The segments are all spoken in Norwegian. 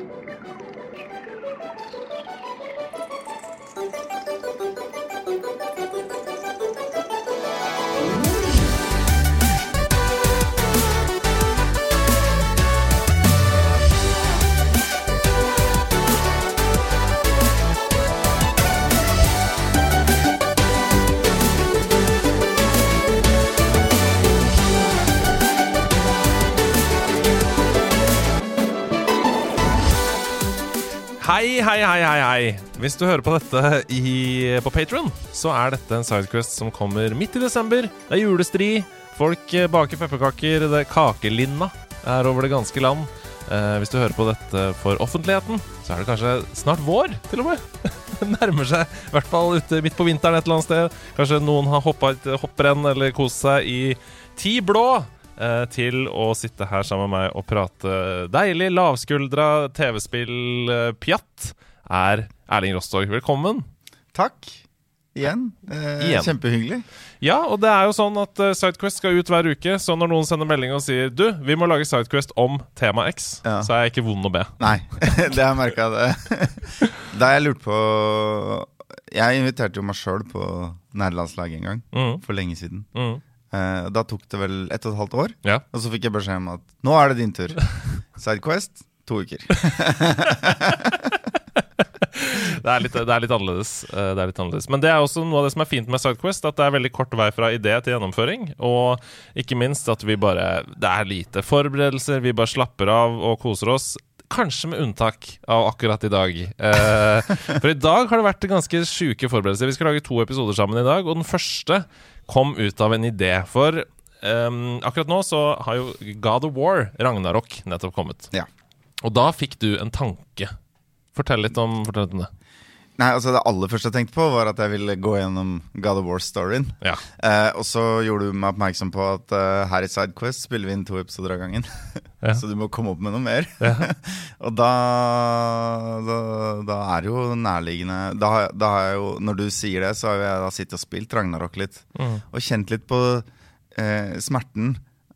Thank you. Hei, hei, hei, hei. Hvis du hører på dette i, på Patron, så er dette en sidequest som kommer midt i desember. Det er julestri. Folk eh, baker pepperkaker. Det er kakelinna er over det ganske land. Eh, hvis du hører på dette for offentligheten, så er det kanskje snart vår, til og med. Nærmer seg, i hvert fall ute midt på vinteren et eller annet sted. Kanskje noen har hoppa et hopprenn eller kost seg i ti blå til å sitte her sammen med meg og prate deilig, lavskuldra TV-spill-pjatt, er Erling Rostorg. Velkommen. Takk. Igjen. Eh, Igjen. Kjempehyggelig. Ja, og det er jo sånn at eh, Sidequest skal ut hver uke, så når noen sender melding og sier Du, vi må lage Sidequest om tema X, Ja. så er jeg ikke vond å be. Nei, det har jeg merka. Da jeg lurte på Jeg inviterte jo meg sjøl på nærlandslaget en gang, Mm, for lenge siden. mm, Eh, da tok det vel ett og et halvt år, ja. og så fikk jeg beskjed om at nå er det din tur. Sidequest to uker. Det er, litt, det er litt annerledes. eh, Det er litt annerledes. Men det er også noe av det som er fint med Sidequest, at det er veldig kort vei fra idé til gjennomføring. Og ikke minst at vi bare Det er lite forberedelser, vi bare slapper av og koser oss. Kanskje med unntak av akkurat i dag. Eh, for i dag har det vært ganske sjuke forberedelser. Vi skal lage to episoder sammen i dag, og den første kom ut av en idé. For um, akkurat nå så har jo God of War, Ragnarok, nettopp kommet. Ja. Og da fikk du en tanke. Fortell litt om, fortell litt om det. Nei, altså Det aller første jeg tenkte på, var at jeg ville gå gjennom God of War-storyen. Ja. Eh, og så gjorde du meg oppmerksom på at eh, her i Sidequest spiller vi inn to episoder av gangen. Ja. så du må komme opp med noe mer. og da, da Da er det jo nærliggende da, da har jeg jo, Når du sier det, så har jeg da sittet og spilt Ragnarok litt. Mm. Og kjent litt på eh, smerten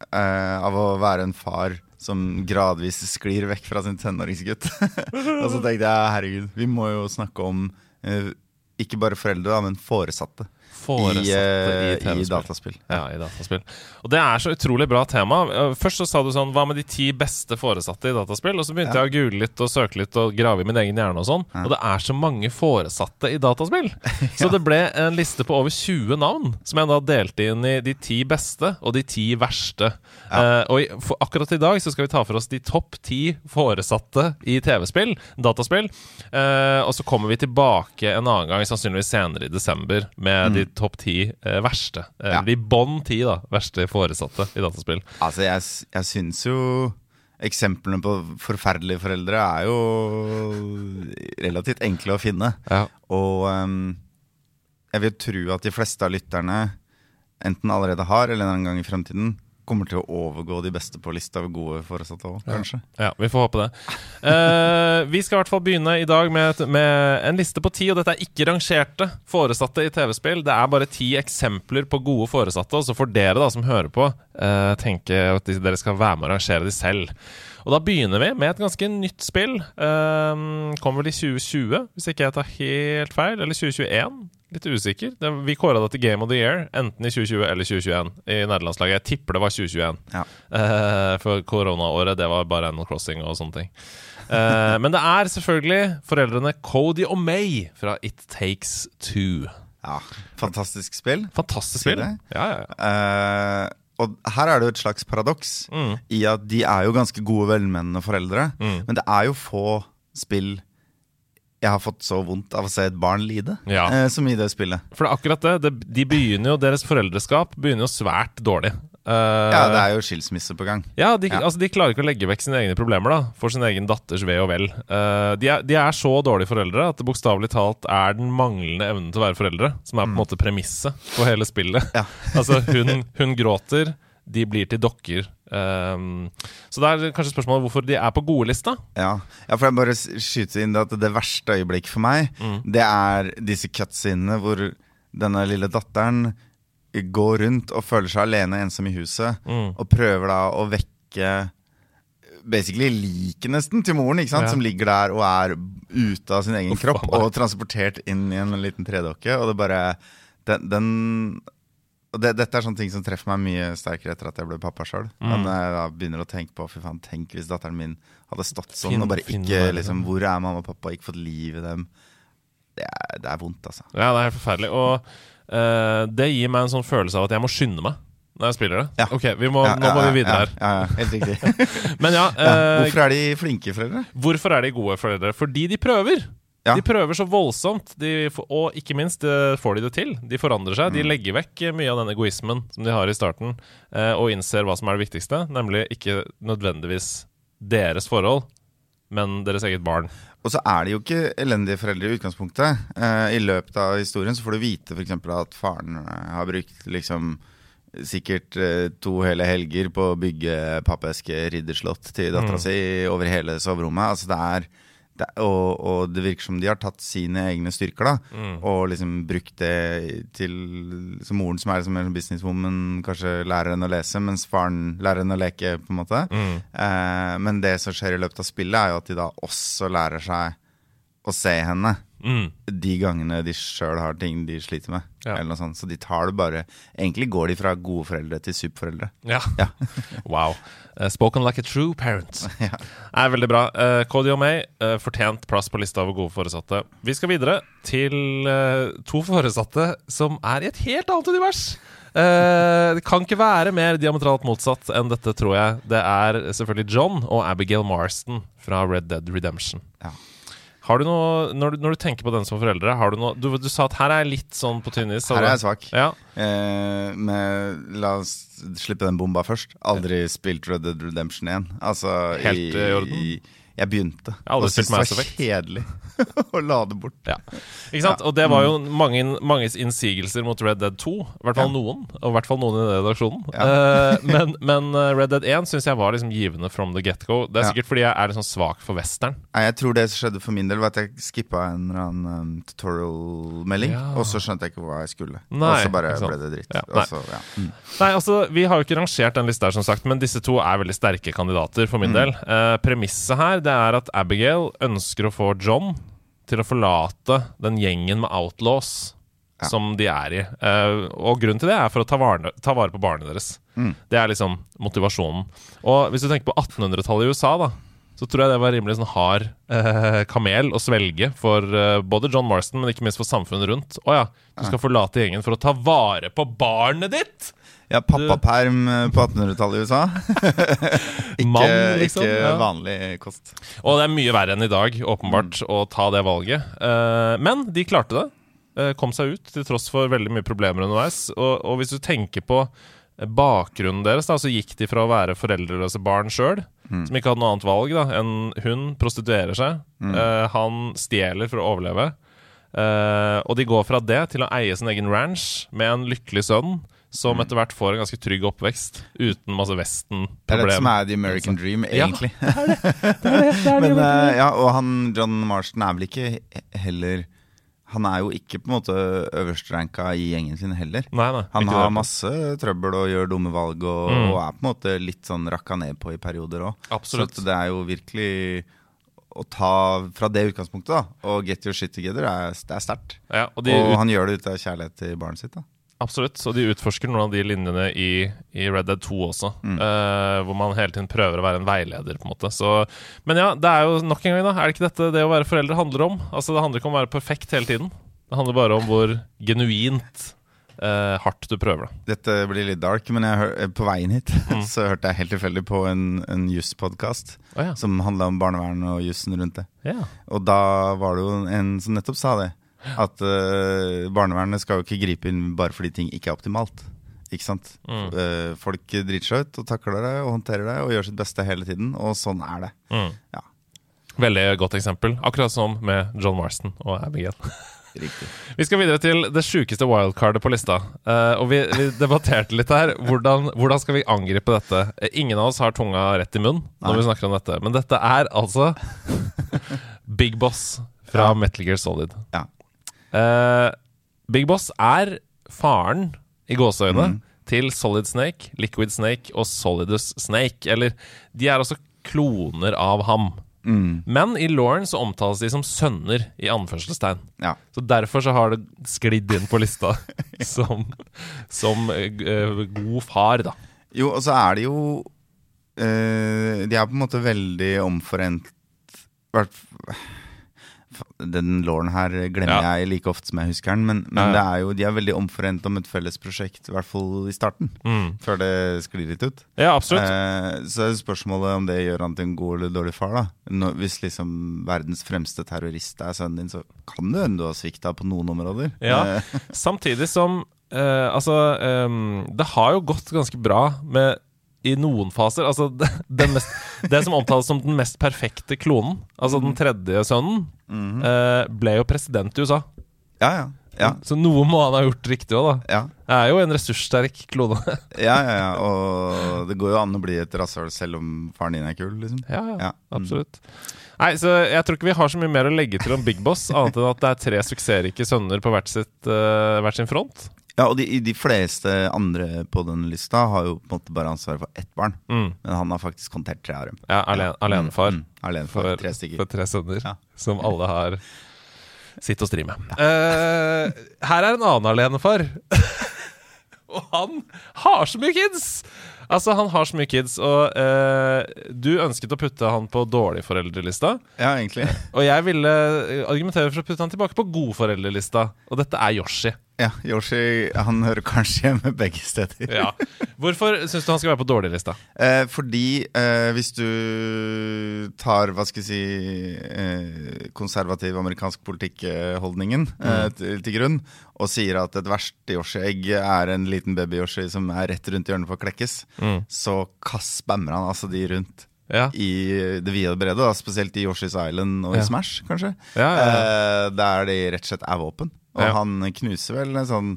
eh, av å være en far som gradvis sklir vekk fra sin tenåringsgutt. og så tenkte jeg herregud, vi må jo snakke om eh, ikke bare foreldre, da, men foresatte. Foresatte I, eh, i i dataspill. Ja, i dataspill. Og det er så utrolig bra tema. Eh, Først så sa du sånn Hva med de ti beste foresatte i dataspill? Og så begynte Ja. jeg å google litt og søke litt og grave i min egen hjerne og sånn. Og det er så mange foresatte i dataspill! Så det ble en liste på over 20 navn, som jeg da delte inn i de ti beste og de ti verste. Uh, og i, for akkurat i dag så skal vi ta for oss de topp ti foresatte i TV-spill, dataspill. Uh, og så kommer vi tilbake en annen gang, sannsynligvis senere i desember, med de topp ti eh, verste. Eh, Ja. De bånn ti da, verste foresatte i dataspill. Altså, jeg, jeg syns jo eksemplene på forferdelige foreldre er jo relativt enkle å finne. Ja. Og um, jeg vil tro at de fleste av lytterne enten allerede har, eller en gang i fremtiden, kommer til å overgå de beste på lista av gode foresatte òg, kanskje. Ja, vi får håpe det. Uh, vi skal i hvert fall begynne i dag med, et, med en liste på ti, og dette er ikke rangerte foresatte i TV-spill. Det er bare ti eksempler på gode foresatte, og så får dere da som hører på, uh, tenke at de- dere skal være med å rangere de selv. Og da begynner vi med et ganske nytt spill. Um, kommer vel i 2020, hvis ikke jeg tar helt feil. Eller 2021. Litt usikker. Det, vi kåra det til Game of the Year, enten i 2020 eller 2021 i nederlandslaget. Jeg tipper det var 2021. Ja. Uh, for koronaåret, det var bare Animal Crossing og sånne ting. Uh, men det er selvfølgelig foreldrene Cody og May fra It Takes Two. ja. Fantastisk spill. Fantastisk spill. Ja, ja, ja. Og her er det jo et slags paradoks Mm. i at de er jo ganske gode, velmenende foreldre. Mm. Men det er jo få spill jeg har fått så vondt av å se et barn lide, Ja. eh, som i det spillet. For det er akkurat det. det. De begynner jo, Deres foreldreskap begynner jo svært dårlig. Eh, Ja, det er jo skilsmisse på gang. Ja, de, Ja. Altså, de klarer ikke å legge vekk sine egne problemer da for sin egen datters ve og vel. Uh, de, er, de er så dårlige foreldre at det bokstavelig talt er den manglende evnen til å være foreldre som er på en måte premisset for hele spillet. Mm. Ja. altså, hun, hun gråter, de blir til dokker. Um, så det er kanskje spørsmålet hvorfor de er på godlista. Ja, ja for jeg bare skyter inn at det verste øyeblikk for meg, Mm. det er disse cutscenene hvor denne lille datteren går rundt og føler seg alene ensom i huset, Mm. og prøver da å vekke basically liket nesten til moren, ikke sant? Ja. som ligger der og er ute av sin egen Uff, kropp og transportert inn i en liten tredokke. Og det bare Den, den og det, Dette er sånne ting som treffer meg mye sterkere etter at jeg ble pappa sjøl. Mm. Jeg da begynner å tenke på Fy faen, tenk hvis datteren min hadde stått sånn og bare ikke meg, liksom, liksom. Hvor er mamma og pappa? Ikke fått liv i dem. Det er, det er vondt, altså. Ja, det er helt forferdelig. Og eh, det gir meg en sånn følelse av at jeg må skynde meg når jeg spiller det. Ja. Ok, vi må, Ja, nå må ja, vi videre her. Ja, ja, helt riktig. Men ja, Ja. eh, Hvorfor er de flinke foreldre? hvorfor er de gode foreldre? Fordi de prøver. Ja. De prøver så voldsomt, de, og ikke minst eh, får de det til. De forandrer seg. Mm. De legger vekk mye av den egoismen som de har i starten, uh, og innser hva som er det viktigste, nemlig ikke nødvendigvis deres forhold, men deres eget barn. Og så er de jo ikke elendige foreldre i utgangspunktet. Eh, I løpet av historien så får du vite f.eks. at faren eh, har brukt liksom sikkert eh, to hele helger på å bygge pappeske ridderslott til dattera si over hele soverommet. Altså det er, det, og, og det virker som de har tatt sine egne styrker da og liksom brukt det til Så moren som er liksom en businesswoman, kanskje lærer henne å lese, mens faren lærer henne å leke, på en måte. Eh, men det som skjer i løpet av spillet, er jo at de da også lærer seg å se henne. Mm. De gangene de sjøl har ting de sliter med. Ja. Eller noe sånt. Så de tar det bare Egentlig går de fra gode foreldre til superforeldre. Ja. Ja. wow. Uh, spoken like a true parent. Ja. Er veldig bra. Uh, Cody og May, uh, fortjent plass på lista over gode foresatte. Vi skal videre til to foresatte som er i et helt annet univers. Det kan ikke være mer diametralt motsatt enn dette, tror jeg. Det er selvfølgelig John og Abigail Marston fra Red Dead Redemption. Ja. Har du noe, når du, når du tenker på den som foreldre, har du noe Du, du sa at her er jeg litt sånn på tynn is. Her er jeg svak. Ja. Eh, med, la oss slippe den bomba først. Aldri spilt Red Dead Redemption 1. Altså Helt i orden? Jeg begynte. Jeg og syntes det var kjedelig å lade bort. Ja. Ikke sant? Og det var jo mange, manges innsigelser mot Red Dead 2. I hvert fall Ja. noen, og i hvert fall noen i den redaksjonen. Ja. Eh, men, men eh, Red Dead 1 syns jeg var liksom givende from the get-go. Det er Ja. sikkert fordi jeg er liksom svak for western. Jeg tror det som skjedde for min del, var at jeg skippa en eller annen um, tutorial-melding, Ja. og så skjønte jeg ikke hva jeg skulle. Nei, og så bare ble det dritt. Ja, nei. så, ja. mm. Nei, altså, Vi har jo ikke rangert den lista, her som sagt men disse to er veldig sterke kandidater for min Mm. del. Uh, premisset her det er at Abigail ønsker å få John til å forlate den gjengen med outlaws Ja. som de er i. Uh, og grunnen til det er for å ta vare, ta vare på barnet deres. Mm. Det er liksom motivasjonen. Og hvis du tenker på 1800-tallet i USA, da så tror jeg det var rimelig sånn hard eh, kamel å svelge for eh, både John Marston, men ikke minst for samfunnet rundt. Å ja, du skal forlate gjengen for å ta vare på barnet ditt! Ja, pappaperm eh, på 1800-tallet i USA. ikke Mann, liksom, ikke ja. vanlig kost. Og det er mye verre enn i dag, åpenbart, å ta det valget. Eh, men de klarte det. Eh, kom seg ut, til tross for veldig mye problemer underveis. Og, og hvis du tenker på bakgrunnen deres, da, så gikk de fra å være foreldreløse barn sjøl, som ikke hadde noe annet valg da, enn hun prostituerer seg. mm. han stjeler for å overleve. Og de går fra det til å eie sin egen ranch med en lykkelig sønn. Som etter hvert får en ganske trygg oppvekst uten masse Det er det som er the American dream, Ja. egentlig. Men, eh, ja, og han John Marston er vel ikke heller Han er jo ikke på en måte øverstranka i gjengen sin heller. Nei, nei, Han har masse trøbbel og gjør dumme valg, og, Mm. og er på en måte litt sånn rakka ned på i perioder òg. Så det er jo virkelig å ta fra det utgangspunktet da og get your shit together, er, det er sterkt. Ja, og Og ut, han gjør det ut av kjærlighet til barnet sitt. da absolutt. Og de utforsker noen av de linjene i, i Red Dead 2 også. Mm. Uh, hvor man hele tiden prøver å være en veileder, på en måte. Så, men ja, det er jo nok en gang, da. Er det ikke dette det å være foreldre handler om? Altså, Det handler ikke om å være perfekt hele tiden. Det handler bare om hvor genuint Uh, hardt du prøver da. Dette blir litt dark, men hør, på veien hit Mm. så hørte jeg helt tilfeldig på en, en jusspodkast oh, ja. som handla om barnevern og jussen rundt det. Yeah. Og da var det jo en som nettopp sa det. At uh, barnevernet skal jo ikke gripe inn bare fordi ting ikke er optimalt. Ikke sant? Mm. Uh, folk driter seg ut og takler det og håndterer det og gjør sitt beste hele tiden. Og sånn er det. Mm. Ja. Veldig godt eksempel. Akkurat som med John Marston og Abigail. Riktig. Vi skal videre til det sjukeste wildcardet på lista. Uh, og vi, vi debatterte litt her. Hvordan, hvordan skal vi angripe dette? Ingen av oss har tunga rett i munn når Nei. vi snakker om dette. Men dette er altså Big Boss fra Ja. Metal Gear Solid. Ja. Eh, Big Boss er faren, i gåseøyne, Mm. til Solid Snake, Liquid Snake og Solidus Snake. Eller de er også kloner av ham. Mm. Men i Lauren så omtales de som sønner, i anførselstegn. Ja. Så derfor så har det sklidd inn på lista som, som uh, god far, da. Jo, og så er det jo uh, De er på en måte veldig omforent hvert, Den låren her glemmer Ja. jeg like ofte som jeg husker den, men, men Ja, ja. Det er jo, de er veldig omforent om et felles prosjekt, i hvert fall i starten. Mm. Før det sklir litt ut. Ja, absolutt. Eh, så er spørsmålet om det gjør han til en god eller dårlig far. da Nå, Hvis liksom verdens fremste terrorist er sønnen din, så kan det hende du har svikta på noen områder. Ja. Eh, Samtidig som eh, Altså, ehm, det har jo gått ganske bra med i noen faser. Altså, det, den mest, det som omtales som den mest perfekte klonen, altså den tredje sønnen, eh, ble jo president i USA. ja, ja. Ja, Så noe må han ha gjort riktig òg, da. ja. Jeg er jo en ressurssterk klone. Ja, ja, ja, og det går jo an å bli et rasshøl selv om faren din er kul, liksom. ja, ja, Ja. Mm. Nei, så Jeg tror ikke vi har så mye mer å legge til om Big Boss, annet enn at det er tre suksessrike sønner på hvert, sitt, uh, hvert sin front. Ja, og de, de fleste andre på den lista har jo på en måte bare ansvaret for ett barn. Mm. Men han har faktisk håndtert tre av dem. Ja, alene, alenefar. Mm, mm, alenefar for, tre for tre sønner, Ja. som alle har sitt å stri med. Eh, her er en annen alenefar. og han har så mye kids! Altså, han har så mye kids, og eh, du ønsket å putte han på dårlig-foreldrelista. Ja, egentlig. Og jeg ville argumentere for å putte han tilbake på god-foreldrelista. Og dette er Yoshi. Ja, Yoshi han hører kanskje hjemme begge steder. Ja. Hvorfor syns du han skal være på dårlig-lista? Eh, fordi eh, hvis du tar hva skal jeg si eh, konservativ amerikansk politikkholdningen eh, mm. til, til grunn, og sier at et verst Yoshi-egg er en liten baby-Yoshi som er rett rundt hjørnet for å klekkes, så kass spammer han altså de rundt. Ja. I det vide og brede, da, spesielt i Yoshi's Island og i Ja. Smash, kanskje. Ja, ja, ja. Eh, der de rett og slett er våpen. Og Ja. han knuser vel en sånn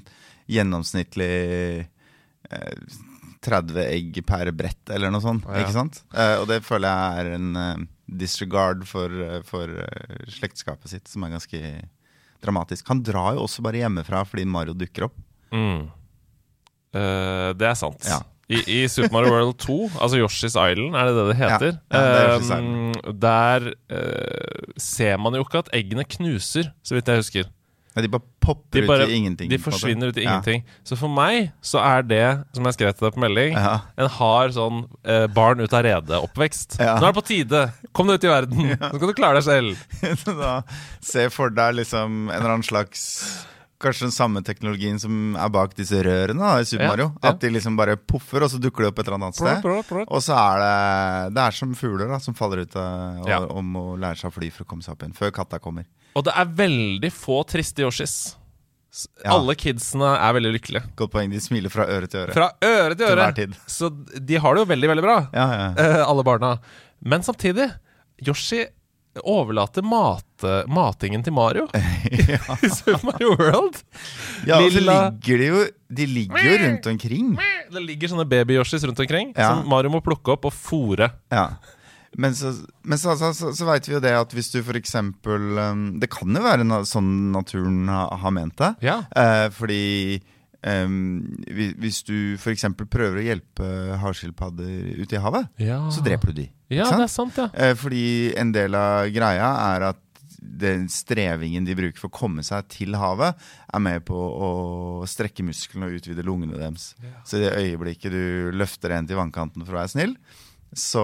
gjennomsnittlig eh, 30 egg per brett, eller noe sånt. Ja. Ikke sant? Eh, og det føler jeg er en eh, disregard for, eh, for eh, slektskapet sitt, som er ganske dramatisk. Han drar jo også bare hjemmefra fordi Mario dukker opp. Mm. Uh, det er sant. Ja. I, I Super Mario World 2, altså Yoshi's Island, er det det det heter? Ja, ja, det um, der uh, ser man jo ikke at eggene knuser, så vidt jeg husker. Ja, de bare popper De, bare, ut i ingenting. de forsvinner ut i Ja. ingenting. Så for meg så er det, som jeg skrev til deg på melding, Ja. en hard sånn eh, barn ut av redet-oppvekst. Ja. Nå er det på tide! Kom deg ut i verden! Nå skal du klare deg selv. da Se for deg liksom en eller annen slags Kanskje den samme teknologien som er bak disse rørene da, i Super Ja, Mario. ja. At de liksom bare puffer, og så dukker de opp et eller annet sted. Og så er det Det er som fugler da som faller ut av, og, Ja. om å lære seg å fly for å komme seg opp igjen. Før katta kommer. Og det er veldig få triste Yoshis. Alle kidsene er veldig lykkelige. Godt poeng. De smiler fra øre til øre. Fra øre til øre. Til. Så de har det jo veldig, veldig bra, Ja, ja. eh, alle barna. Men samtidig, Yoshi overlater mat, matingen til Mario i Super Mario World. ja og så ligger de jo De ligger jo rundt omkring. Det ligger sånne baby-Yoshis rundt omkring Ja. som Mario må plukke opp og fòre. Ja. Men så, men så, så, så, veit vi jo det at hvis du eksempel um, Det kan jo være na sånn naturen ha- har ment det. Ja. Uh, fordi um, hvis, hvis du eksempel prøver å hjelpe havskilpadder ute i havet, Ja, så dreper du de. Ja sant? det er sant, ja. Eh, fordi en del av greia er at den strevingen de bruker for å komme seg til havet, er med på å strekke musklene og utvide lungene deres. Så i det øyeblikket du løfter en til vannkanten for å være snill, så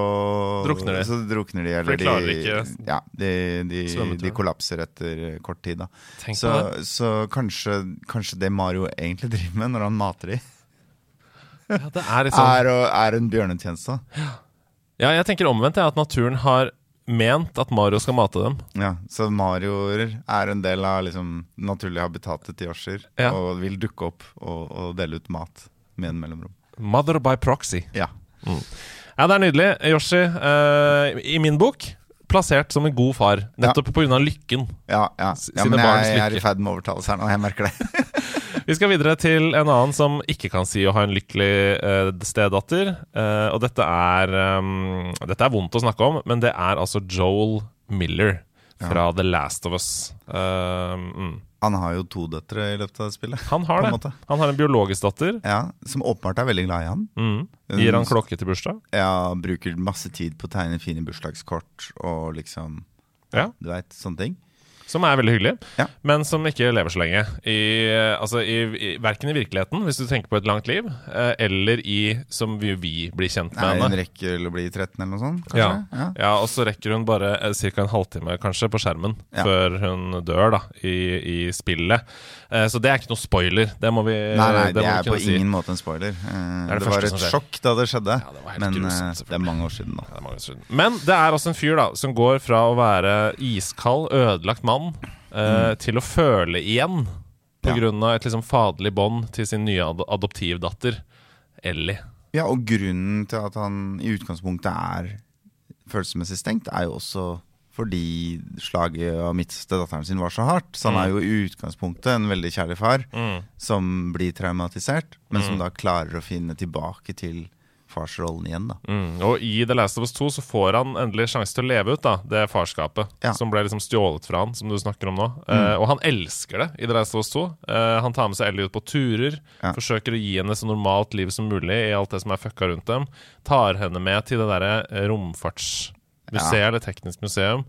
Drukner de. Så drukner de, For eller de Ja, de, de, de kollapser etter kort tid, da. Så, så kanskje, kanskje det Mario egentlig driver med når han mater de, Ja, er sånn. er, er en bjørnetjeneste. Ja, jeg tenker omvendt, jeg, at naturen har ment at Mario skal mate dem. Ja, Så Marioer er en del av liksom naturlige habitatet til Yoshier. Ja. Og vil dukke opp og, og dele ut mat med en mellomrom. Mother by proxy. Ja. Ja, det er nydelig. Yoshi, eh, i min bok, plassert som en god far. Nettopp på grunn av lykken. Ja, ja. Ja men jeg, jeg er i ferd med å overtales her nå. Jeg merker det. Vi skal videre til en annen som ikke kan si å ha en lykkelig uh, stedatter. Uh, og dette er um, Dette er vondt å snakke om, men det er altså Joel Miller fra The Last of Us. Uh, mm. Han har jo to døtre i løpet av spillet. Han har det. Han har en biologisk datter. Ja, Som åpenbart er veldig glad i han. Mm. Gir han klokke til bursdag. Ja, Bruker masse tid på å tegne fine bursdagskort og liksom Ja. Du veit, sånne ting. Som er veldig hyggelig, Ja. men som ikke lever så lenge. I, altså, i, i, verken i virkeligheten, hvis du tenker på et langt liv, eh, eller i som vi, vi blir kjent med Nei, Hun rekker å bli 13 eller noe sånt? Ja. Ja. ja, og så rekker hun bare eh, ca. en halvtime kanskje på skjermen Ja. før hun dør da i, i spillet. Eh, så det er ikke noe spoiler. Det må vi Nei, nei, det det er på si. ingen måte en spoiler. Eh, det det, var et sjokk da det skjedde, Ja, det var helt men grusomt, det er mange år siden nå. Men det er også en fyr da som går fra å være iskald, ødelagt mann eh, til å føle igjen. På Ja. et liksom faderlig bånd til sin nye ad adoptivdatter Ellie. Ja, og grunnen til at han i utgangspunktet er følelsesmessig stengt, er jo også fordi slaget av midtste datteren sin var så hardt. Så han er jo i utgangspunktet en veldig kjærlig far som blir traumatisert, men som da klarer å finne tilbake til farsrollen igjen. da Mm. Og i The Last of Us 2 så får han endelig sjanse til å leve ut da det farskapet Ja. som ble liksom stjålet fra han, som du snakker om nå. Eh, og han elsker det i The Last of Us 2. Eh, han tar med seg Ellie ut på turer, Ja. forsøker å gi henne så normalt liv som mulig i alt det som er fucka rundt dem. Tar henne med til det derre eh, romfartsmuseet, Ja. eller teknisk museum,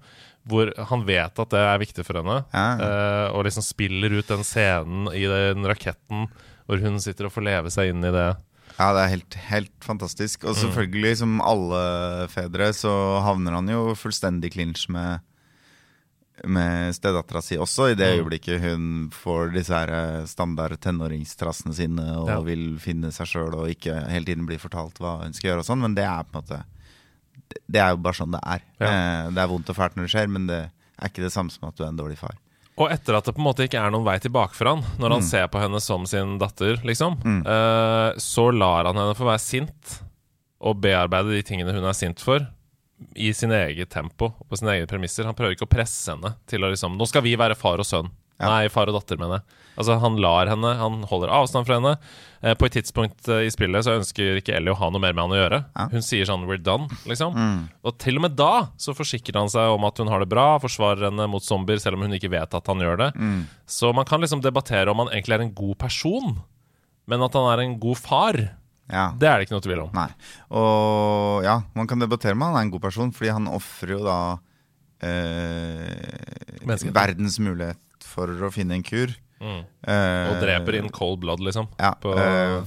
hvor han vet at det er viktig for henne. Ja. uh, og liksom spiller ut den scenen i den raketten hvor hun sitter og får leve seg inn i det. Ja, det er helt, helt fantastisk. Og selvfølgelig, som alle fedre, så havner han jo fullstendig clinch med med stedattera si også, i det øyeblikket hun får disse her eh, standard tenåringstrassene sine og Ja. vil finne seg sjøl og ikke hele tiden blir fortalt hva hun skal gjøre og sånn, men det er på en måte Det er jo bare sånn det er. Ja. Eh, Det er vondt og fælt når det skjer, men det er ikke det samme som at du er en dårlig far. Og etter at det på en måte ikke er noen vei tilbake for han, når han ser på henne som sin datter, liksom, eh, så lar han henne få være sint og bearbeide de tingene hun er sint for, i sin eget tempo og på sine egne premisser. Han prøver ikke å presse henne til å liksom Nå skal vi være far og sønn. Ja. Nei, far og datter, mener jeg. Altså, han lar henne, han holder avstand fra henne. Eh, på et tidspunkt eh, i spillet så ønsker ikke Ellie å ha noe mer med han å gjøre. Ja. Hun sier sånn 'we're done', liksom. Og til og med da så forsikrer han seg om at hun har det bra, forsvarer henne mot zombier, selv om hun ikke vet at han gjør det. Så man kan liksom debattere om han egentlig er en god person, men at han er en god far, Ja. det er det ikke noe tvil om. Nei. Og ja, man kan debattere om han er en god person, fordi han ofrer jo da eh, verdens mulighet for å finne en kur. Mm. Eh, Og dreper in cold blood, liksom. Ja, på- eh,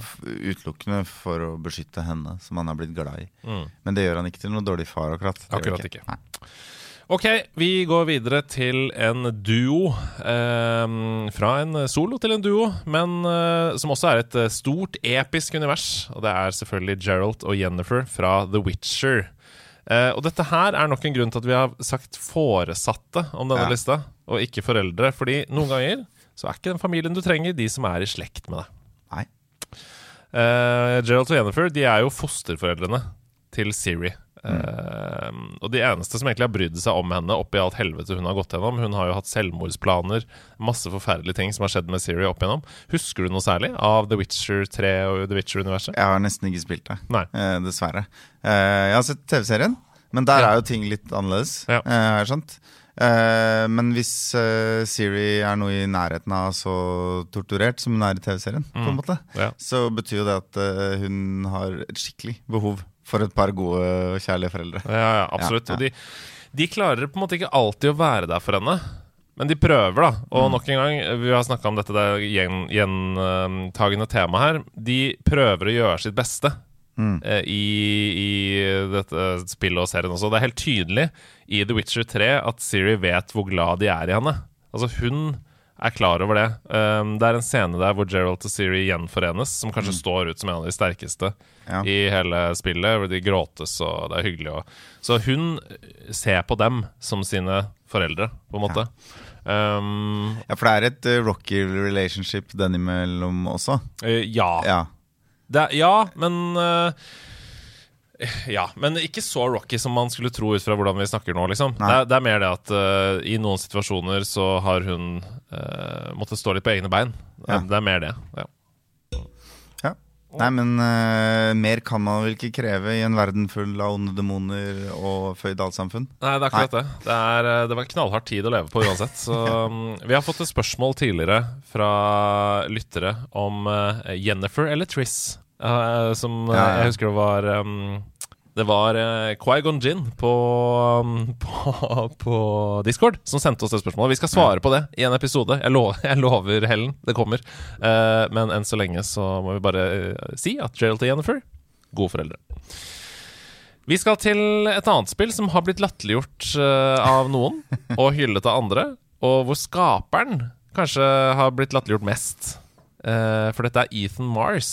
utelukkende for å beskytte henne, som han har blitt glad i. Mm. Men det gjør han ikke til noen dårlig far, akkurat. Det Akkurat ikke. ikke. Ok, vi går videre til en duo. Eh, fra en solo til en duo, men eh, som også er et eh, stort, episk univers. Og det er selvfølgelig Gerald og Jennifer fra The Witcher. Eh, og dette her er nok en grunn til at vi har sagt foresatte om denne Ja. lista, og ikke foreldre. Fordi noen ganger så er ikke den familien du trenger, de som er i slekt med deg. Nei. Uh, Gerald og Jennifer de er jo fosterforeldrene til Siri. Eh, og de eneste som egentlig har brydd seg om henne oppi alt helvete hun har gått gjennom Hun har jo hatt selvmordsplaner, masse forferdelige ting som har skjedd med Siri opp igjennom. Husker du noe særlig av The Witcher 3 og The Witcher-universet? Jeg har nesten ikke spilt det, eh, dessverre. Uh, jeg har sett TV-serien, men der Ja. er jo ting litt annerledes. Ja. har jeg skjønt. Eh, men hvis eh, Siri er noe i nærheten av så torturert som hun er i TV-serien, på en måte, Mm. Ja. så betyr jo det at eh, hun har et skikkelig behov for et par gode og kjærlige foreldre. Ja, ja absolutt. Ja, ja. Og de, de klarer på en måte ikke alltid å være der for henne. Men de prøver, da. Og nok en gang, vi har snakka om dette det er gjen- gjentagende temaet her. De prøver å gjøre sitt beste eh, i, i dette spillet og serien også. Det er helt tydelig i The Witcher 3 at Siri vet hvor glad de er i henne. Altså Hun er klar over det. Um, det er en scene der hvor Geralt og Siri gjenforenes, som kanskje står ut som en av de sterkeste Ja. i hele spillet. Hvor de gråtes, og det er hyggelig. Og... Så hun ser på dem som sine foreldre, på en måte. Um, Ja, For det er et uh, rocky relationship den imellom også. Uh, ja. Ja. Det ja, men uh, Ja, men ikke så rocky som man skulle tro ut fra hvordan vi snakker nå, liksom. Det er, det er mer det at uh, i noen situasjoner så har hun uh, måttet stå litt på egne bein. Det Ja. det er mer det. Ja. Nei, men uh, mer kan man vel ikke kreve i en verden full av onde demoner og føydalsamfunn? Nei, det er akkurat det. Det, er, eh, det var en knallhard tid å leve på uansett. Så um, Vi har fått et spørsmål tidligere fra lyttere om uh, Jennifer eller Triss. Uh, som Ja, ja. jeg husker det var um, Det var uh, Quaigon Gin på, um, på, på Discord som sendte oss det spørsmålet. Vi skal svare på det i en episode. Jeg, lo jeg lover, Helen. Det kommer. Uh, men enn så lenge så må vi bare uh, si at Gerald og Jennifer gode foreldre. Vi skal til et annet spill som har blitt latterliggjort eh, av noen og hyllet av andre, og hvor skaperen kanskje har blitt latterliggjort mest. Eh, for dette er Ethan Mars,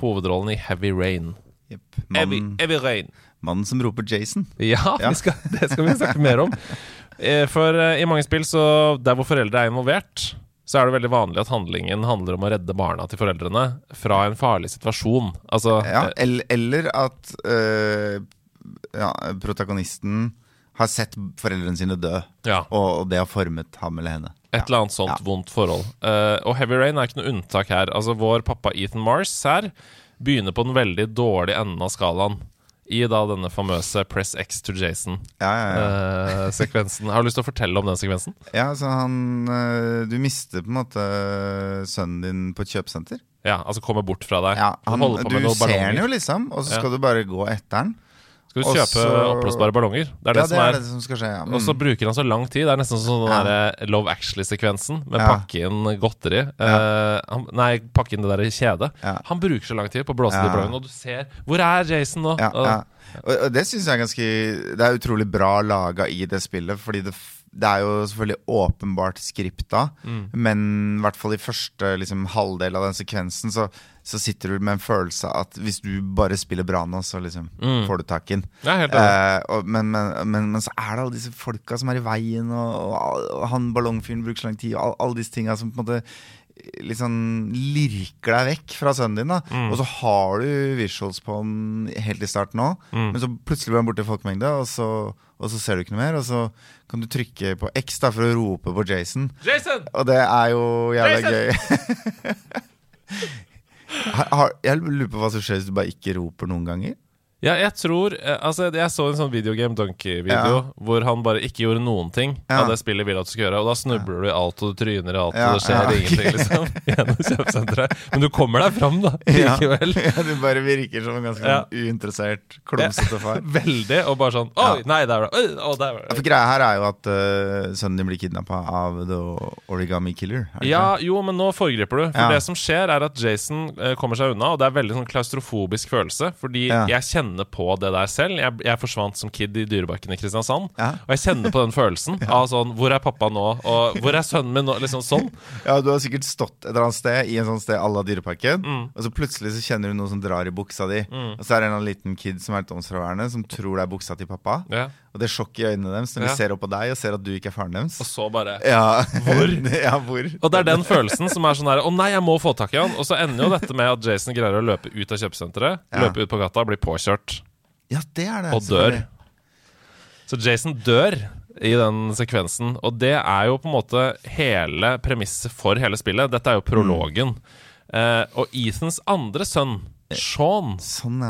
hovedrollen i Heavy Rain. Heavy, Mannen, heavy Rain. mannen som roper Jason. Ja, Ja. Skal, det skal vi snakke mer om. Eh, For eh, i mange spill, så der hvor foreldre er involvert, så er det veldig vanlig at handlingen handler om å redde barna til foreldrene fra en farlig situasjon. Altså Ja, eh, eller, at øh, ja, protagonisten har sett foreldrene sine dø, ja. og, det har formet ham eller henne. Et eller annet sånt vondt forhold. Uh, og Heavy Rain er ikke noe unntak her. Altså Vår pappa Ethan Mars her begynner på den veldig dårlige enden av skalaen. I da denne famøse 'Press X to Jason'-sekvensen. Ja, ja, ja. Har du lyst til å fortelle om den sekvensen? ja altså han øh, Du mister på en måte sønnen din på et kjøpesenter. Ja, altså kommer bort fra deg. Ja, han, du ser han jo, liksom, og så skal du bare gå etter han. Skal du kjøpe oppblåsbare ballonger? Det er det ja, som det er er det som skal skje. Ja. Og så Mm. bruker han så lang tid. Det er nesten den Ja. der Love Actually-sekvensen med Ja. pakke inn godteri. Uh, han, nei, pakke inn det der kjedet. Han bruker så lang tid på å blåse de ballongene, og du ser Hvor er Jason nå? Og det syns jeg er ganske Det er utrolig bra laga i det spillet, fordi det, det er jo selvfølgelig åpenbart skripta, Mm. men i hvert fall i første liksom, halvdel av den sekvensen så, så sitter du med en følelse av at hvis du bare spiller bra nå, så liksom Mm. får du tak i den. Eh, men, men, men, men så er det alle disse folka som er i veien, og, og, og han ballongfyren bruker så lang tid, og all, alle disse tinga som på en måte sånn lirker deg vekk fra sønnen din. da Mm. Og så har du visuals på den helt i starten òg, Mm. men så plutselig blir han borte i folkemengde, og så, og så ser du ikke noe mer. Og så kan du trykke på X da for å rope på Jason, Jason! og det er jo jævla Jason! gøy. jeg lurer på hva som skjer hvis du bare ikke roper noen ganger. Ja, jeg tror eh, Altså, jeg så en sånn Videogame Donkey-video Ja. hvor han bare ikke gjorde noen ting Ja. av det spillet vil at du skal gjøre, og da snubler du i alt, og du tryner i alt, Ja, og det skjer ja. ingenting, liksom, gjennom kjøpesenteret. Men du kommer deg fram, da, Ja. likevel. Ja, du bare virker som en ganske Ja. sånn uinteressert, klumsete far. Veldig, og bare sånn Oi, nei, der var det. Oi, der var det. For greia her er jo at uh, sønnen din blir kidnappa av The Origami Killer. er det Ja, jo, men nå foregriper du. For Ja. det som skjer, er at Jason uh, kommer seg unna, og det er veldig sånn klaustrofobisk følelse. Fordi Ja. jeg kjenner på det der selv. Jeg, jeg forsvant som kid i Dyrebakken i Kristiansand. Ja. Og jeg kjenner på den følelsen av sånn Hvor er pappa nå? Og hvor er sønnen min nå? Liksom sånn. ja, du har sikkert stått et eller annet sted i en sånn sted à la Dyreparken, Mm. og så plutselig så kjenner du noe som drar i buksa di, og så er det en liten kid som er litt omfraværende, som tror det er buksa til pappa, Ja. Og det sjokket i øynene deres når Ja. de ser opp på deg og ser at du ikke er faren deres. Og så bare Ja. Hvor? ja, hvor? Og det er den følelsen som er sånn her Å nei, jeg må få tak i han. Og så ender jo dette med at Jason greier å løpe ut av kjøpesenteret, Ja. løpe ut på gata, bli påkjørt Ja, det er det. og dør. Så Jason dør i den sekvensen, og det er jo på en måte hele premisset for hele spillet. Dette er jo prologen. Eh, og Ethans andre sønn, Sean, Sånn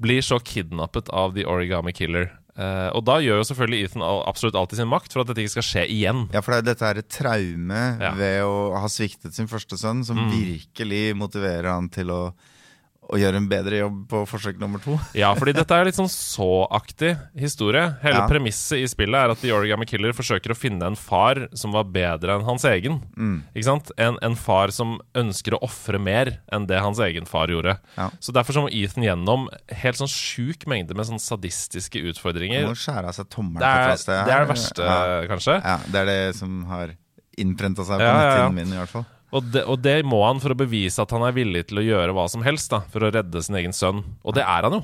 blir så kidnappet av The Origami Killer. Eh, og da gjør jo selvfølgelig Ethan absolutt alt i sin makt for at dette ikke skal skje igjen. Ja, for det, dette er et traume Ja. ved å ha sviktet sin første sønn, som Mm. virkelig motiverer han til å, å gjøre en bedre jobb på forsøk nummer to. Ja, fordi dette er litt sånn så-aktig historie. Hele Ja. premisset i spillet er at The Origami Killer forsøker å finne en far som var bedre enn hans egen. Mm. Ikke sant? En, en far som ønsker å ofre mer enn det hans egen far gjorde. Ja. Så derfor så må Ethan gjennom helt sånn sjuk mengde med sånn sadistiske utfordringer. Det er det, er det verste, Ja. kanskje. ja, det er det som har innprenta seg på ja. netthinnen min, i hvert fall. Og det, og det må han for å bevise at han er villig til å gjøre hva som helst da, for å redde sin egen sønn. Og det er han jo.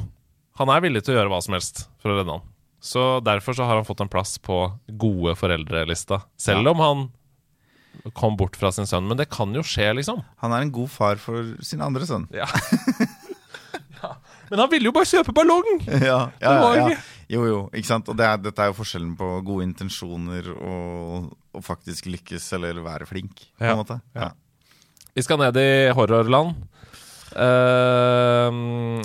Han er villig til å gjøre hva som helst for å redde han. Så derfor så har han fått en plass på gode foreldrelista. Selv Ja. om han kom bort fra sin sønn. Men det kan jo skje, liksom. Han er en god far for sin andre sønn. Ja. ja. Men han ville jo bare kjøpe ballong! ja, ja, ja, ja. Jo, jo, ikke sant? Og det er, dette er jo forskjellen på gode intensjoner og, og faktisk lykkes eller være flink, på en måte. ja. Vi skal ned i horrorland. Uh,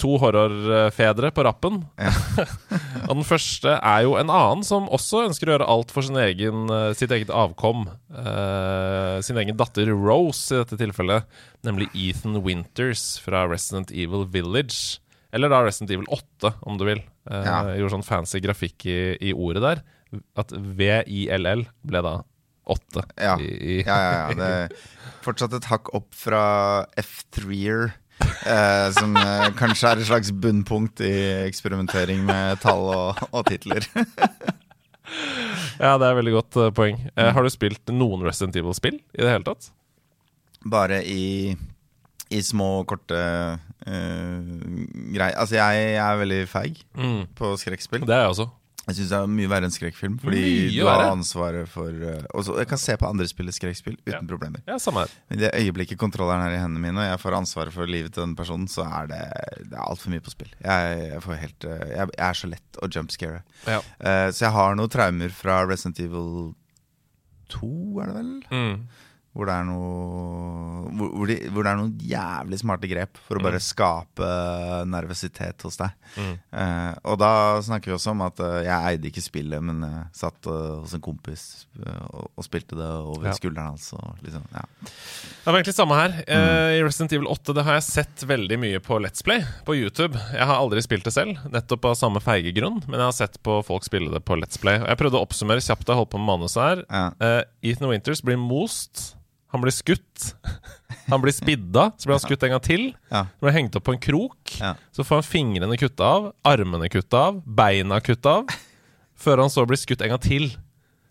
to horrorfedre på rappen. og den første er jo en annen som også ønsker å gjøre alt for sin egen, eh, sitt eget avkom. Uh, sin egen datter Rose, i dette tilfellet. Nemlig Ethan Winters fra Resident Evil Village. Eller da Resident Evil 8, om du vil. Eh, Ja. Gjorde sånn fancy grafikk i, i ordet der. At VILL ble da 8. Ja. Ja, ja, ja. Det er fortsatt et hakk opp fra F3-er. Eh, som eh, kanskje er et slags bunnpunkt i eksperimentering med tall og, og titler. Ja, det er et veldig godt uh, poeng. Eh, har du spilt noen Resident Evil-spill i det hele tatt? Bare i, i små, korte uh, greier. Altså, jeg, jeg er veldig feig på skrekkspill. Det er jeg også. Jeg syns det er mye verre enn skrekkfilm, fordi Mye du har verre? ansvaret for uh, også, Jeg kan se på andre spille skrekkspill uten Ja. problemer. Ja, samme her. Men i det øyeblikket kontrolleren er i hendene mine, og jeg får ansvaret for livet til den personen, så er det, det er altfor mye på spill. Jeg, jeg, får helt, uh, jeg, jeg er så lett å jumpscare. Ja. Uh, så jeg har noen traumer fra Resident Evil 2, er det vel? Mm. Hvor det noe hvor, de, hvor det er noen jævlig smarte grep for å bare skape nervøsitet hos deg. Mm. Eh, og da snakker vi også om at eh, jeg eide ikke spillet, men jeg satt eh, hos en kompis eh, og, og spilte det over Ja. skulderen hans. Altså, liksom, ja. Det var egentlig samme her. Eh, I Resident Evil 8 det har jeg sett veldig mye på Let's Play på YouTube. Jeg har aldri spilt det selv, nettopp av samme feige grunn. Men jeg har sett på folk spille det på Let's Play. Og jeg prøvde å oppsummere kjapt da jeg holdt på med manuset her. Ja. Eh, Ethan Winters blir most. Han blir skutt. Han blir spidda, så blir han skutt en gang til. Ja. Så blir han hengt opp på en krok. Ja. Så får han fingrene kutta av, armene kutta av, beina kutta av. Før han så blir skutt en gang til.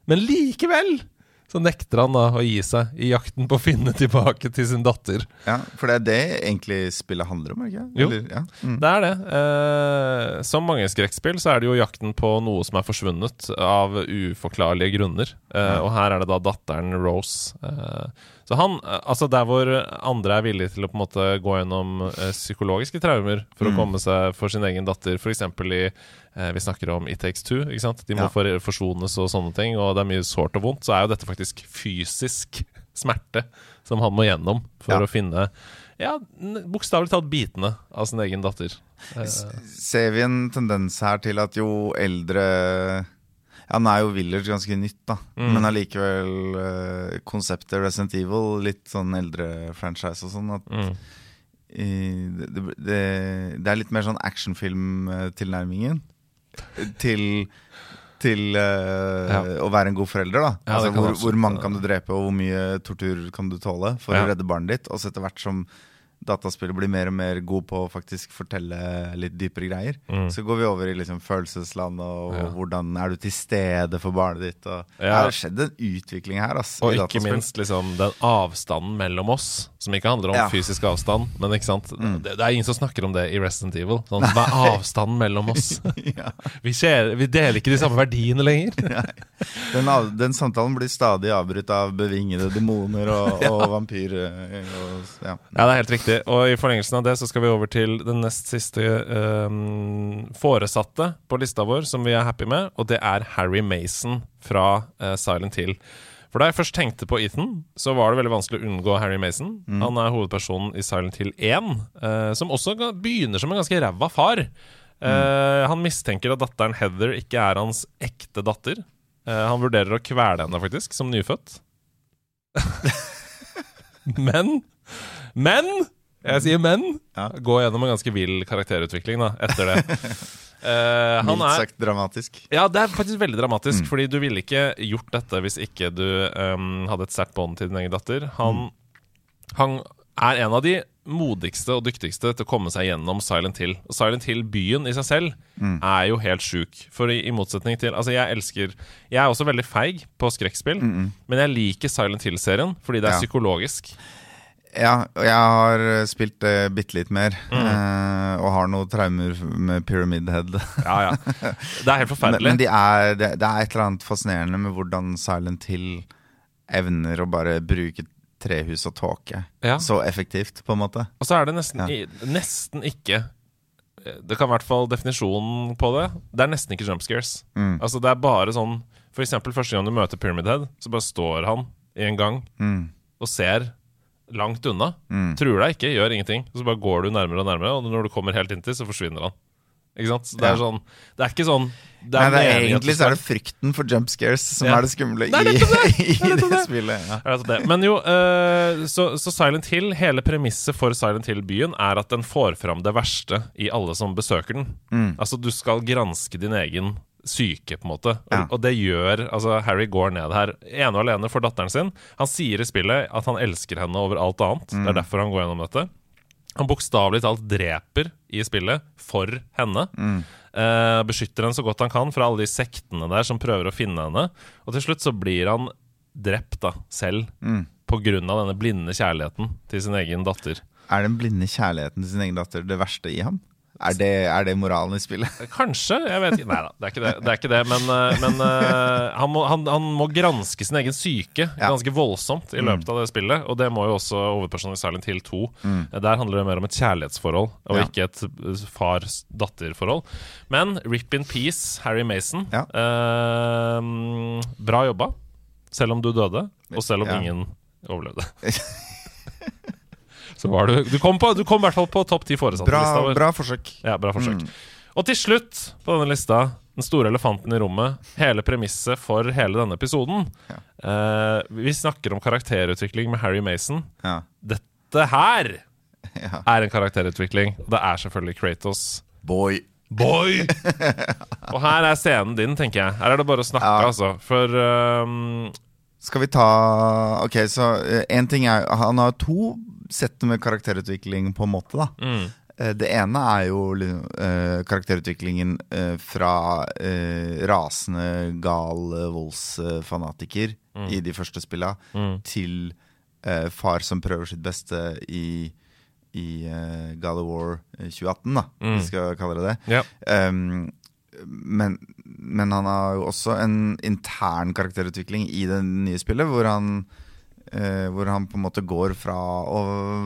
Men likevel så nekter han da å gi seg i jakten på å finne tilbake til sin datter. Ja, for det er det egentlig spillet handler om, ikke? Jo. Eller, ja. mm. Det er det. Eh, som mange skrekkspill så er det jo jakten på noe som er forsvunnet av uforklarlige grunner. Eh, Og her er det da datteren Rose. Eh, så han, eh, altså der hvor andre er villige til å på en måte gå gjennom eh, psykologiske traumer for å komme seg for sin egen datter, f.eks. i eh, Vi snakker om It Takes Two. ikke sant? De må Ja. forsones og sånne ting, og det er mye sårt og vondt. Så er jo dette faktisk fysisk smerte som han må gjennom for Ja. å finne ja, bokstavelig talt bitene av sin egen datter. Ser vi en tendens her til at jo eldre ja, Nå er jo Village ganske nytt, da. Mm. Men allikevel uh, konseptet Resident Evil, litt sånn eldre franchise og sånn, at mm. i, det, det, det er litt mer sånn actionfilm-tilnærmingen til til uh, Ja. å være en god forelder. da Ja, altså, hvor, hvor mange kan du drepe, og hvor mye tortur kan du tåle for Ja. å redde barnet ditt? Og så etter hvert som dataspillet blir mer og mer god på å faktisk fortelle litt dypere greier, Mm. så går vi over i liksom følelsesland, og Ja. hvordan er du til stede for barnet ditt? Og Det har skjedd en utvikling her. Ass, Og ikke minst liksom den avstanden mellom oss, som ikke handler om Ja. Mm. fysisk avstand. Men sant? Det, det er ingen som snakker om det i Resident Evil. Sånn, hva er avstanden mellom oss? ja. vi, skjer, vi deler ikke de samme verdiene lenger. den, av, den samtalen blir stadig avbrutt av bevingede demoner og, og vampyrer. Og, ja. Ja, det er helt riktig. Og i forlengelsen av det så skal vi over til den nest siste um, foresatte på lista vår, som vi er happy med, og det er Harry Mason fra uh, Silent Hill. For da jeg først tenkte på Ethan, så var det veldig vanskelig å unngå Harry Mason. Han er hovedpersonen i Silent Hill 1, uh, som også begynner som en ganske ræva far. Eh, Han mistenker at datteren Heather ikke er hans ekte datter. Eh, han vurderer å kvele henne, faktisk, som nyfødt. men Men! Jeg sier men. Ja. Gå gjennom en ganske vill karakterutvikling da, etter det. Uh, han Mildt sagt dramatisk. ja, det er faktisk veldig dramatisk, fordi du ville ikke gjort dette hvis ikke du um, hadde et sterkt bånd til din egen datter. Han, han er en av de modigste og dyktigste til å komme seg gjennom Silent Hill. Og Silent Hill-byen i seg selv er jo helt sjuk. For i, i motsetning til Altså, jeg elsker Jeg er også veldig feig på skrekkspill, men jeg liker Silent Hill-serien fordi det er Ja. psykologisk. Ja, og jeg har eh, spilt uh, bitte litt mer, Mm. eh, og har noen traumer med Pyramid Head. Ja, ja. Det er helt men forferdelig. men de er, det, det er et eller annet fascinerende med hvordan Silent Hill evner å bare bruke trehus og tåke Ja. så effektivt, på en måte. Og så er det nesten, Ja. i, nesten ikke Det kan i hvert fall definisjonen på det. Det er nesten ikke jump scares. Mm. Altså det er bare sånn For eksempel første gang du møter Pyramid Head, så bare står han i en gang Mm. og ser langt unna. Mm. Truer deg ikke, gjør ingenting. Så bare går du nærmere og nærmere, og når du kommer helt inntil, så forsvinner han. Ikke sant? Så det Ja. er sånn Det er ikke sånn det Nei, det er, egentlig så er det frykten for jump scares som Ja. er det skumle Det er i, nettopp i Det er det, det. spillet. Ja. Er det det? Men jo, uh, så, så Silent Hill, hele premisset for Silent Hill-byen er at den får fram det verste i alle som besøker den. Mm. Altså, du skal granske din egen syke, på en måte. Ja. og det gjør Altså, Harry går ned her ene og alene for datteren sin. Han sier i spillet at han elsker henne over alt annet. Det Mm. er derfor han går gjennom dette. Han bokstavelig talt dreper i spillet for henne. Mm. Eh, beskytter henne så godt han kan fra alle de sektene der som prøver å finne henne. Og til slutt så blir han drept da, selv Mm. av denne blinde kjærligheten til sin egen datter. Er den blinde kjærligheten til sin egen datter det verste i ham? Er det, er det moralen i spillet? Kanskje, jeg vet ikke. Nei da, det er ikke det. det, er ikke det men eh, men eh, han, må, han, han må granske sin egen syke ganske voldsomt i løpet av det spillet. Og det må jo også hovedpersonen i Silent Hill 2. Mm. Der handler det mer om et kjærlighetsforhold, og Ja. ikke et eh, far-datter-forhold. Men rip in peace, Harry Mason. Ja. Eh, bra jobba, selv om du døde, og selv om Ja. ingen overlevde. Så var du Du kom, på, du kom i hvert fall på topp ti foresatte. Bra, bra forsøk. Ja, bra forsøk. Mm. Og til slutt på denne lista, den store elefanten i rommet, hele premisset for hele denne episoden. Ja. Eh, vi snakker om karakterutvikling med Harry Mason. Ja. Dette her Ja. er en karakterutvikling. Det er selvfølgelig Kratos. Boy. Boy! Og her er scenen din, tenker jeg. Her er det bare å snakke, Ja. altså. For ehm, Skal vi ta Ok, så én ting er Han har to sett med karakterutvikling på en måte, da. mm, Eh, Det ene er jo uh, karakterutviklingen uh, fra uh, rasende gal voldsfanatiker mm. i de første spilla, mm, til far som prøver sitt beste i, i God of War eh, 2018, da, Mm. vi skal kalle det det. Yep. Um, men, men han har jo også en intern karakterutvikling i det nye spillet, hvor han eh, hvor han på en måte går fra å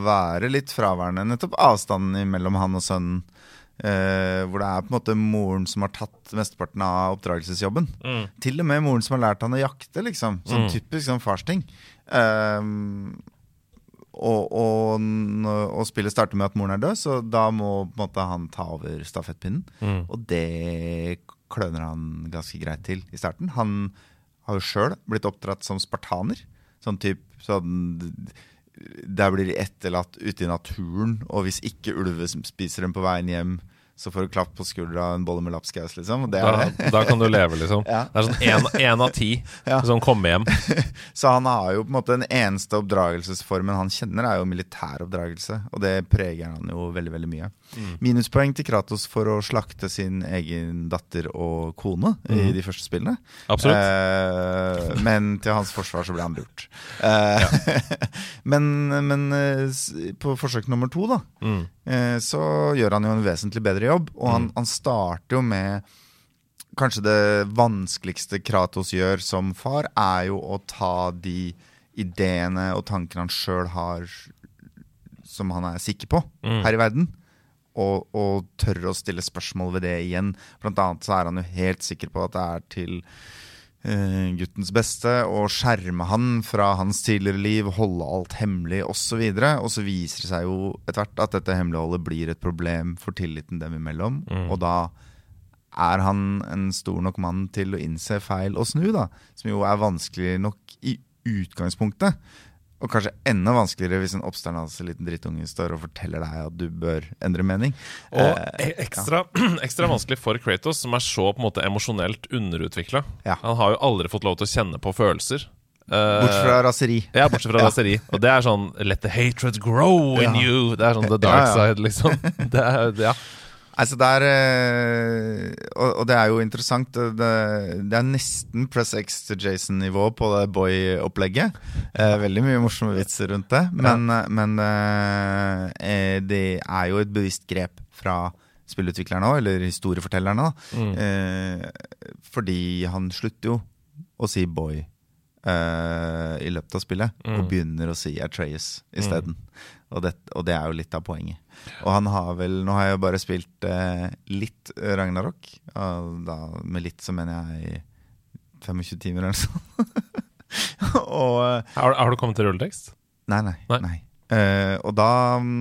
være litt fraværende, nettopp avstanden mellom han og sønnen. Uh, hvor det er på en måte moren som har tatt mesteparten av oppdragelsesjobben. Mm, Til og med moren som har lært han å jakte, liksom. Sånn Mm. typisk sånn farsting. Uh, og, og, og spillet starter med at moren er død, så da må måte han ta over stafettpinnen. mm, Og det kløner han ganske greit til i starten. Han har jo sjøl blitt oppdratt som spartaner. Sånn typ sånn Der blir de etterlatt ute i naturen, og hvis ikke ulve spiser dem på veien hjem, så får du klapp på skuldra og en bolle med lapskaus, liksom. Da, da kan du leve, liksom. Ja. Det er sånn én av ti Ja. som kommer hjem. Så han har jo på en måte den eneste oppdragelsesformen han kjenner, er jo militær oppdragelse. Og det preger han jo veldig veldig mye. Minuspoeng til Kratos for å slakte sin egen datter og kone i de første spillene. Absolutt. Eh, men til hans forsvar så ble han lurt. Eh, men men eh, på forsøk nummer to, da, Mm. eh, så gjør han jo en vesentlig bedre jobb. Og han, han starter jo med Kanskje det vanskeligste Kratos gjør som far, er jo å ta de ideene og tankene han sjøl har, som han er sikker på Mm. her i verden, og, og tørre å stille spørsmål ved det igjen. Blant annet så er han jo helt sikker på at det er til guttens beste og skjerme han fra hans tidligere liv, holde alt hemmelig osv. Og, og så viser det seg jo etter hvert at dette hemmeligholdet blir et problem for tilliten dem imellom. Mm. Og da er han en stor nok mann til å innse feil og snu, da. Som jo er vanskelig nok i utgangspunktet. Og kanskje enda vanskeligere hvis en oppstandelse liten drittunge står og forteller deg at du bør endre mening. Og Eh, e- ekstra, ekstra vanskelig for Kratos, som er så på en måte emosjonelt underutvikla. Ja. Han har jo aldri fått lov til å kjenne på følelser. Eh, Bortsett fra raseri. ja, bortsett fra Ja. raseri. Og det er sånn Let the hatred grow in Ja. you. Det er sånn the dark Ja, ja. side, liksom. Det er, ja. Altså det er, eh, og, det er jo interessant. Det, er nesten Press X til Jason-nivå på det Boy-opplegget. Eh, veldig mye morsomme vitser rundt det. Men, ja. men eh, det er jo et bevisst grep fra spillutviklerne òg, eller historiefortellerne. Mm. Fordi han slutter jo å si boy i løpet av spillet, Mm. og begynner å si Atreas isteden. Og, det, og det er jo litt av poenget. Og han har vel Nå har jeg jo bare spilt eh, litt Ragnarok. Og da, med litt så mener jeg 25 timer eller noe sånt. og eh, Har, har du kommet til rulletekst? Nei, nei. Nei. nei. Uh, og da um,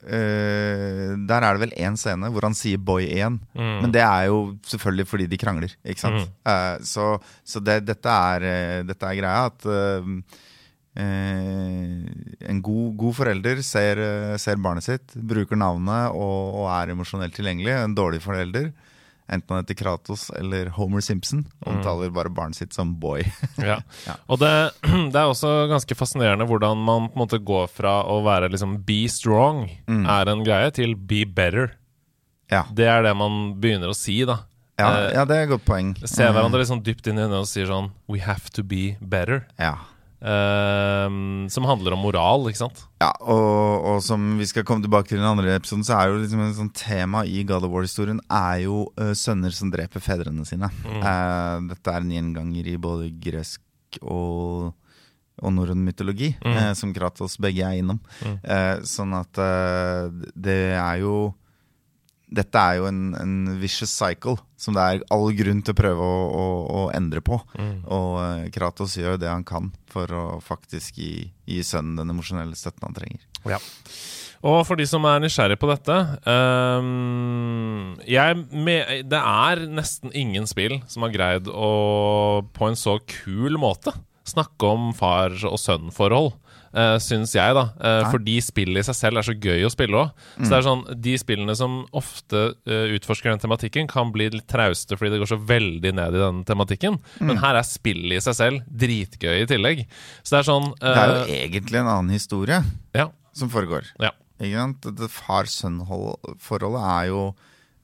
Uh, Der er det vel én scene hvor han sier 'boy' igjen. Mm. Men det er jo selvfølgelig fordi de krangler, ikke sant? Eh, så så det, dette, er, dette er greia at eh, en god, god forelder ser, eh, ser barnet sitt, bruker navnet og, og er emosjonelt tilgjengelig. En dårlig forelder, enten han heter Kratos eller Homer Simpson, omtaler bare barnet sitt som boy. Ja. Ja. Og det, det er også ganske fascinerende hvordan man på en måte går fra å være liksom be strong er en greie, til be better. ja. Det er det man begynner å si, da. Ja, Eh, ja, det er et godt poeng. Ser hverandre liksom dypt inn i øynene og sier sånn We have to be better. Ja. Ehm, som handler om moral, ikke sant? Ja, og, og som vi skal komme tilbake til i den andre episoden, så er jo liksom en sånn tema i God of War-historien er jo uh, sønner som dreper fedrene sine. Eh, dette er en gjenganger i både gresk og og norrøn mytologi, eh, som Kratos begge er innom. Eh, sånn at det er jo Dette er jo en, en vicious cycle som det er all grunn til å prøve å, å, å endre på. Og eh, Kratos gjør det han kan for å faktisk gi, gi sønnen den emosjonelle støtten han trenger. Ja. Og for de som er nysgjerrig på dette um, jeg me Det er nesten ingen spill som har greid å på en så kul måte snakke om far- og sønn-forhold. Uh, syns jeg, da. Uh, fordi spillet i seg selv er så gøy å spille òg. Så det er sånn, de spillene som ofte uh, utforsker den tematikken, kan bli litt trauste fordi det går så veldig ned i den tematikken. Men her er spillet i seg selv dritgøy i tillegg. Så det er sånn Det er jo egentlig en annen historie Ja. som foregår. ja. Far-sønn-forholdet er jo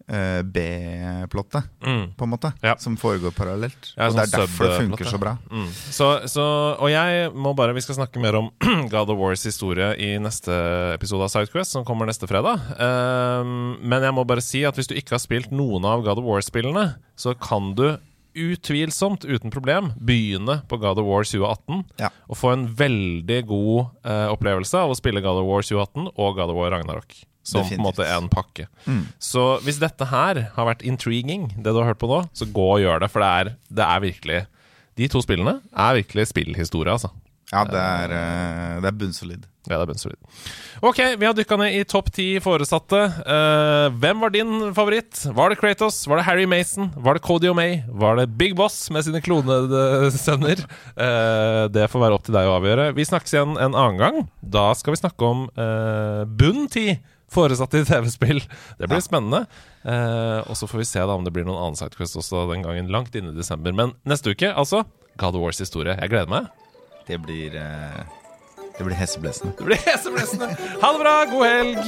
B-plottet, Mm. på en måte, Ja. som foregår parallelt. Ja, og det er sånn derfor det funker så bra. Mm. Så, så, og jeg må bare Vi skal snakke mer om God of Wars historie i neste episode av Sidequest, som kommer neste fredag. Um, men jeg må bare si at hvis du ikke har spilt noen av God of War-spillene, så kan du utvilsomt, uten problem, begynne på God of War 2018 Ja. og få en veldig god eh, opplevelse av å spille God of War 2018 og God of War Ragnarok. Som på en måte er en pakke. Så hvis dette her har vært intriguing, det du har hørt på nå, så gå og gjør det. For det er, det er virkelig De to spillene er virkelig spillhistorie, altså. Ja, det er, eh, det er bunnsolid. Ja, det er bunnsolid. Ok, vi har dykka ned i topp ti foresatte. Eh, hvem var din favoritt? Var det Kratos? Var det Harry Mason? Var det Cody O'May? Var det Big Boss med sine klonede sønner? Eh, det får være opp til deg å avgjøre. Vi snakkes igjen en annen gang. Da skal vi snakke om bunn ti foresatte i TV-spill. Det blir spennende. Eh, og så får vi se da om det blir noen annen Sidequest også den gangen langt inne i desember. Men neste uke, altså, God of Wars historie. Jeg gleder meg. Det blir, eh, det blir heseblesende. Det blir heseblesende. Ha det bra, god helg!